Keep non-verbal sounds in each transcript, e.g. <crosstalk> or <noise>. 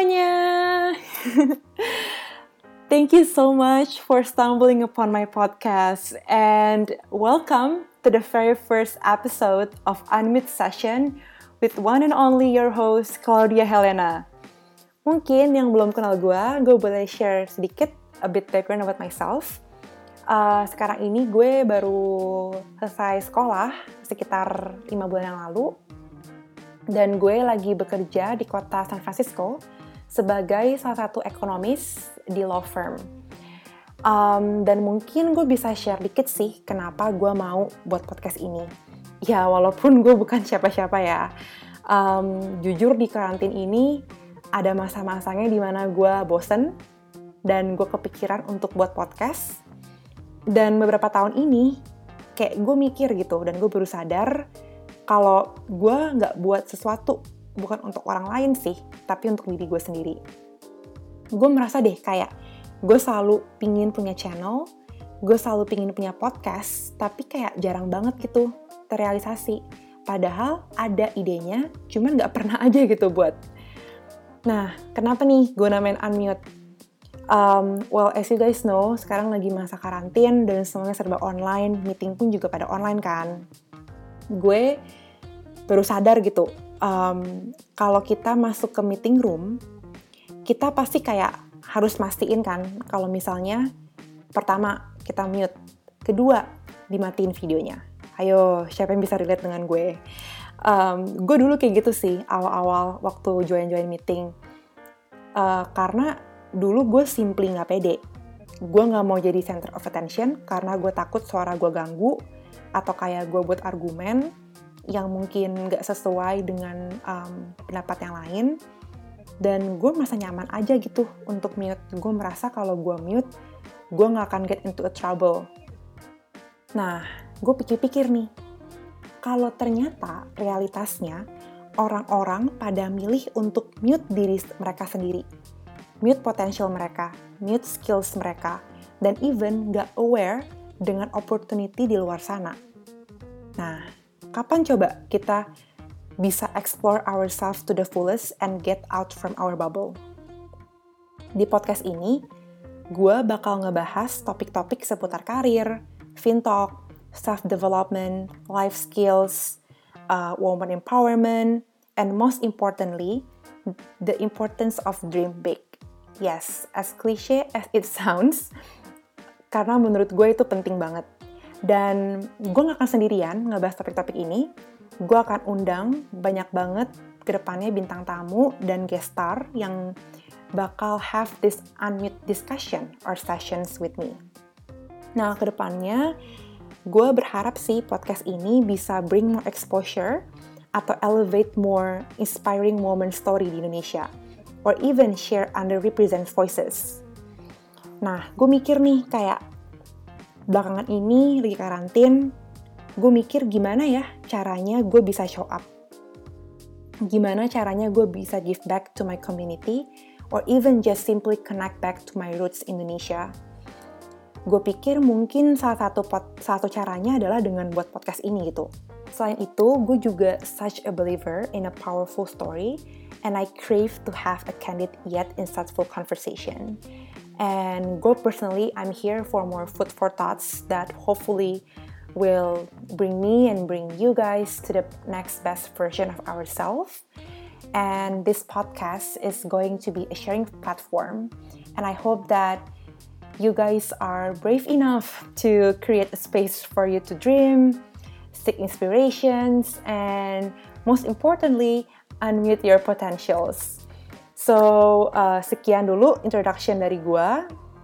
Semuanya. <laughs> Thank you so much for stumbling upon my podcast and welcome to the very first episode of Unmute Session with one and only your host Claudia Helena. Mungkin yang belum kenal gue, gue boleh share sedikit a bit background about myself. Uh, sekarang ini gue baru selesai sekolah sekitar 5 bulan yang lalu dan gue lagi bekerja di kota San Francisco sebagai salah satu ekonomis di law firm. Um, dan mungkin gue bisa share dikit sih kenapa gue mau buat podcast ini. Ya walaupun gue bukan siapa-siapa ya. Um, jujur di karantin ini ada masa-masanya di mana gue bosen dan gue kepikiran untuk buat podcast. Dan beberapa tahun ini kayak gue mikir gitu dan gue baru sadar kalau gue nggak buat sesuatu bukan untuk orang lain sih, tapi untuk diri gue sendiri. Gue merasa deh kayak gue selalu pingin punya channel, gue selalu pingin punya podcast, tapi kayak jarang banget gitu terrealisasi. Padahal ada idenya, cuman nggak pernah <laughs> aja gitu buat. Nah, kenapa nih gue namain Unmute? Um, well, as you guys know, sekarang lagi masa karantin dan semuanya serba online, meeting pun juga pada online kan. Gue baru sadar gitu um, kalau kita masuk ke meeting room kita pasti kayak harus mastiin kan kalau misalnya pertama kita mute kedua dimatiin videonya. Ayo siapa yang bisa relate dengan gue? Um, gue dulu kayak gitu sih awal-awal waktu join-join meeting. Uh, karena dulu gue simply nggak pede. Gue nggak mau jadi center of attention karena gue takut suara gue ganggu atau kayak gue buat argumen yang mungkin nggak sesuai dengan um, pendapat yang lain. Dan gue merasa nyaman aja gitu untuk mute. Gue merasa kalau gue mute gue nggak akan get into a trouble. Nah gue pikir-pikir nih kalau ternyata realitasnya orang-orang pada milih untuk mute diri mereka sendiri. Mute potensial mereka mute skills mereka dan even nggak aware dengan opportunity di luar sana. Nah Kapan coba kita bisa explore ourselves to the fullest and get out from our bubble? Di podcast ini, gue bakal ngebahas topik-topik seputar karir, fintalk, self-development, life skills, uh, woman empowerment, and most importantly, the importance of dream big. Yes, as cliche as it <laughs> sounds, karena menurut gue itu penting banget dan gue gak akan sendirian ngebahas topik-topik ini. Gue akan undang banyak banget ke depannya bintang tamu dan guest star yang bakal have this unmute discussion or sessions with me. Nah, ke depannya gue berharap sih podcast ini bisa bring more exposure atau elevate more inspiring woman story di Indonesia or even share underrepresented voices. Nah, gue mikir nih kayak belakangan ini lagi karantin, gue mikir gimana ya caranya gue bisa show up. Gimana caranya gue bisa give back to my community, or even just simply connect back to my roots Indonesia. Gue pikir mungkin salah satu pot, satu caranya adalah dengan buat podcast ini gitu. Selain itu, gue juga such a believer in a powerful story, and I crave to have a candid yet insightful conversation. And go personally, I'm here for more food for thoughts that hopefully will bring me and bring you guys to the next best version of ourselves. And this podcast is going to be a sharing platform. And I hope that you guys are brave enough to create a space for you to dream, seek inspirations, and most importantly, unmute your potentials. So, uh, sekian dulu introduction dari gue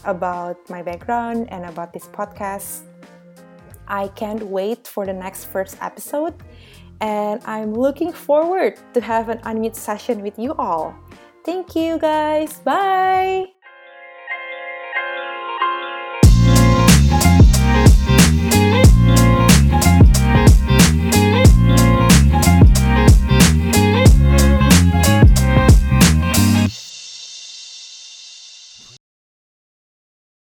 about my background and about this podcast. I can't wait for the next first episode, and I'm looking forward to have an unmute session with you all. Thank you guys. Bye.